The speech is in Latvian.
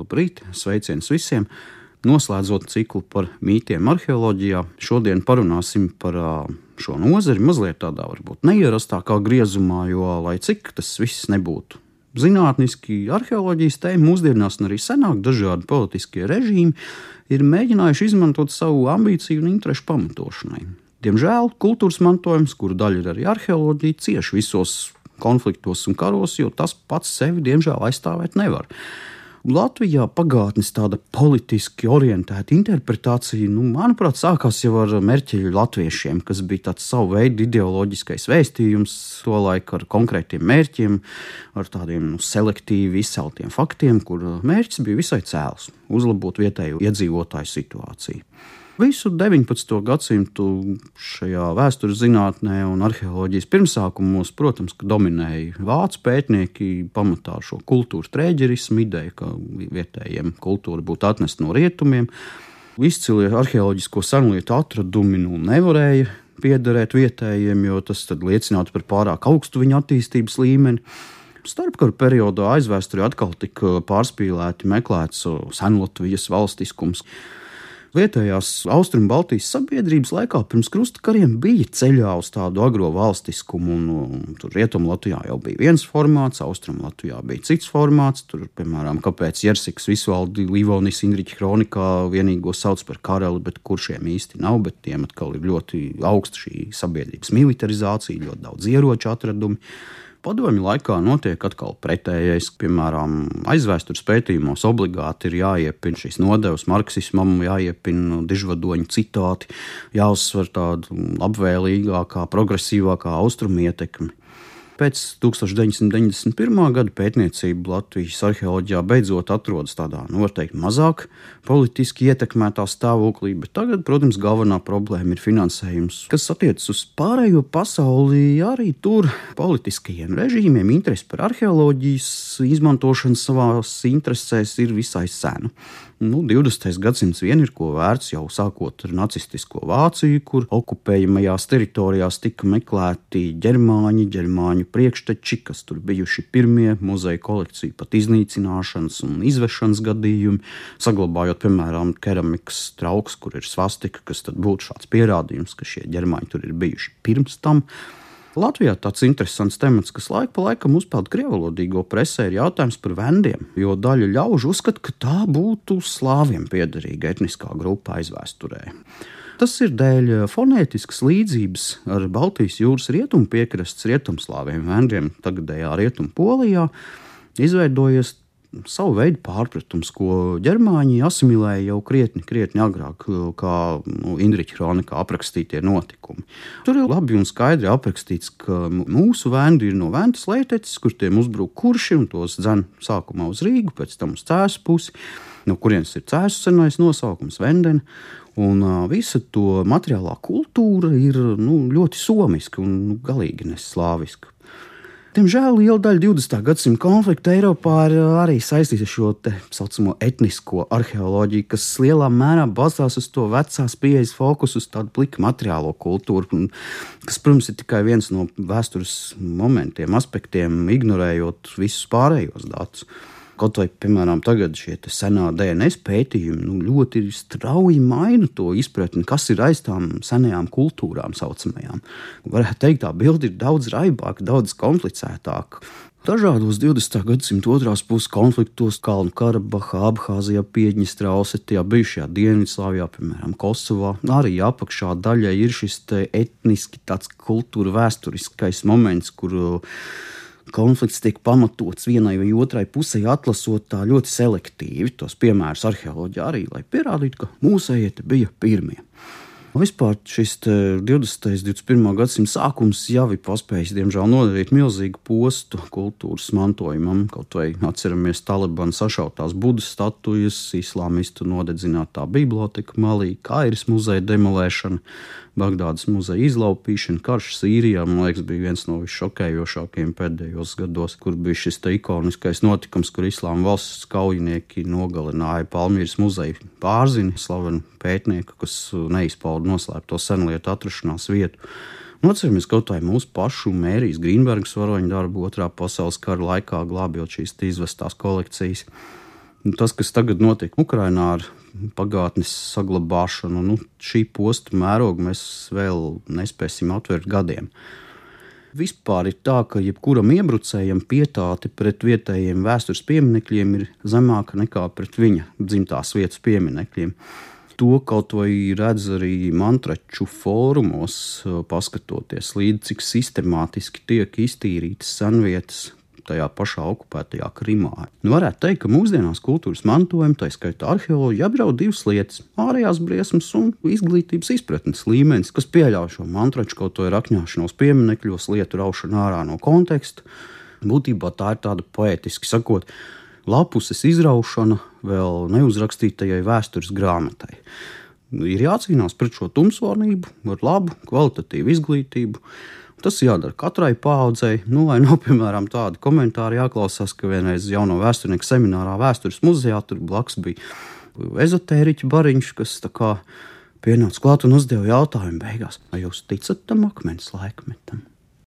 Labrīt, sveiciens visiem! Noslēdzot ciklu par mītiem arheoloģijā, šodien parunāsim par šo nozari mazliet tādā varbūt neierastākā griezumā, jo lai cik tas viss nebūtu zinātniski, arheoloģijas tēma mūsdienās un arī senāk dažādi politiskie režīmi ir mēģinājuši izmantot savu ambīciju un interesu pamatošanai. Diemžēl kultūras mantojums, kuru daļa ir arī arheoloģija, cieš visos konfliktos un karos, jo tas pats sevi diemžēl aizstāvēt nevar. Latvijā pagātnes tāda politiski orientēta interpretācija, nu, manuprāt, sākās jau ar mērķeļu latviešiem, kas bija tāds savu veidu ideoloģiskais vēstījums, tolaik ar konkrētiem mērķiem, ar tādiem nu, selektīvi izceltiem faktiem, kur mērķis bija visai cēls - uzlabot vietējo iedzīvotāju situāciju. Visu 19. gadsimtu šajā vēstures zinātnē un arheoloģijas pirmsākumos, protams, dominēja vācu pētnieki, pamatā šo kultūras trēģerismu ideju, ka vietējiem kultūra būtu atnesta no rietumiem. Izcilie arheoloģisko senlietu atradumi nu, nevarēja piederēt vietējiem, jo tas liecinātu par pārāk augstu viņu attīstības līmeni. Starpkara periodā aizvēsturē atkal tika pārspīlēti meklēts senlatvijas valstiskums. Vietējās Austrum Baltijas sabiedrības laikā pirms krustakariem bija ceļā uz tādu agro valstiskumu. Un, un, tur Rietumā Latvijā jau bija viens formāts, Austrum Latvijā bija cits formāts. Tur, piemēram, kāpēc Jersiks Visvaldi Livonis Indriča kronikā vienīgo sauc par karali, bet kuršiem īsti nav, bet tiem atkal ir ļoti augsta šī sabiedrības militarizācija, ļoti daudz ieroču atradumu. Padomju laikā notiek atkal pretējais. Piemēram, aizvēstures pētījumos obligāti ir jāiepina šīs nodevas marksismam, jāiepina dižvadoņu citāti, jāuzsver tāda labvēlīgākā, progresīvākā austrumu ietekme. Pēc 1991. gada pētniecība Latvijas arheoloģijā beidzot atrodas tādā, var teikt, mazāk politiski ietekmētā stāvoklī, bet tagad, protams, galvenā problēma ir finansējums. Kas attiecas uz pārējo pasauli, arī tur politiskajiem režīmiem interesi par arheoloģijas izmantošanu savās interesēs ir visai sena nu, 20. gadsimts vien ir ko vērts jau sākot ar nacistisko Vāciju, kur okupējamajās teritorijās tika meklēti ģermāņi, ģermāņu priekšteči, kas tur bijuši pirmie muzeja kolekciju pat iznīcināšanas un izvešanas gadījumi, saglabājot, piemēram, keramikas trauks, kur ir svastika, kas tad būtu šāds pierādījums, ka šie ģermāņi tur ir bijuši pirms tam. Latvijā tāds interesants temats, kas laika pa laikam uzpeld krievalodīgo presē, ir jautājums par vendiem. Jo daļa ļaužu uzskata, ka tā būtu slāviem piederīga etniskā grupa aizvēsturē. Tas ir dēļ fonētiskas līdzības ar Baltijas jūras rietumu piekrastes rietumslāviem vendiem, tagadējā rietumu polijā. Izveidojies savu veidu pārpratums, ko ģermāņi asimilēja jau krietni, krietni agrāk, kā nu, Indriča kronikā aprakstītie notikumi. Tur ir labi un skaidri aprakstīts, ka mūsu vēndi ir no Ventas leiteces, kur tiem uzbruk kurši un tos dzen sākumā uz Rīgu, pēc tam uz Cēsu pusi, no kurienes ir Cēsu senais nosaukums Vendena. Un uh, visa to materiālā kultūra ir nu, ļoti somiska un nu, galīgi neslāviska. Diemžēl liela daļa 20. gadsimta konflikta Eiropā ir uh, arī saistīta ar šo tā saucamo etnisko arheoloģiju, kas lielā mērā balstās uz to vecās pieejas fokusu, uz tādu pliku materiālo kultūru, kas, protams, ir tikai viens no vēstures momentiem, aspektiem, ignorējot visus pārējos datus. Kaut vai, piemēram, tagad šie senā DNS pētījumi nu, ļoti strauji maina to izpratni, kas ir aiz tām senajām kultūrām, saucamajām. Varētu teikt, tā bilde ir daudz raibāka, daudz komplicētāka. Dažādos 20. gadsimta otrās puses konfliktos, Kalnu Karabahā, Abhāzijā, Piedņestrā, Osetijā, bijušajā Dienvidslāvijā, piemēram, Kosovā, arī apakšā daļai ir šis etniski tāds kultūra vēsturiskais moments, kur konflikts tiek pamatots vienai vai otrai pusē, atlasot tā ļoti selektīvi tos piemērus arheoloģijā arī, lai pierādītu, ka mūsējie bija pirmie. Vispār šis 20. un 21. gadsimta sākums jau ir paspējis, diemžēl, nodarīt milzīgu postu kultūras mantojumam. Kaut vai atceramies Talibanu sašautās budas statujas, islāmistu nodedzinātā biblioteka malī, Kairas muzeja demolēšana, Bagdādas muzeja izlaupīšana, karš Sīrijā, man liekas, bija viens no visšokējošākajiem pēdējos gados, kur bija šis ikoniskais notikums, kur islāma valsts kaujinieki nogalināja Palmīras muzeja pārzini, slavenu pētnieku, kas neizpauda noslēpto senlietu atrašanās vietu. Nu, atceramies kaut vai mūsu pašu Mērijas Grīnbergas varoņu darbu otrā pasaules kara laikā, glābjot šīs izvestās kolekcijas. Tas, kas tagad notiek Ukrajinā ar pagātnes saglabāšanu, nu, šī posta mērogu mēs vēl nespēsim atvērt gadiem. Vispār ir tā, ka jebkuram iebrucējam pietāte pret vietējiem vēstures pieminekļiem ir zemāka nekā pret viņa dzimtās vietas pieminekļiem. To kaut vai redz arī mantraču fórumos, paskatoties līdzi, cik sistemātiski tiek iztīrītas senvietas, tajā pašā okupētajā Krimā. Nu, varētu teikt, ka mūsdienās kultūras mantojuma, tā skaitā arheoloģija, apdraud divas lietas - ārējās briesmas un izglītības izpratnes līmenis, kas pieļauj šo ko rakņāšanos pieminekļos, lietu raušanu ārā no konteksta. Būtībā tā ir tāda poetiski sakot, lapuses izraušana vēl neuzrakstītajai vēstures grāmatai. Ir jācīnās pret šo tumsvarnību ar labu, kvalitatīvu izglītību Tas jādara katrai paudzei. Nu, lai nav, piemēram, tādi komentāri jāklausās, ka vienreiz jauno vēsturnieku seminārā vēstures muzejā tur blakus bija ezotēriķa bariņš, kas pienāca klāt un uzdeva jautājumu beigās, vai jūs ticat tam akmens laikmetam?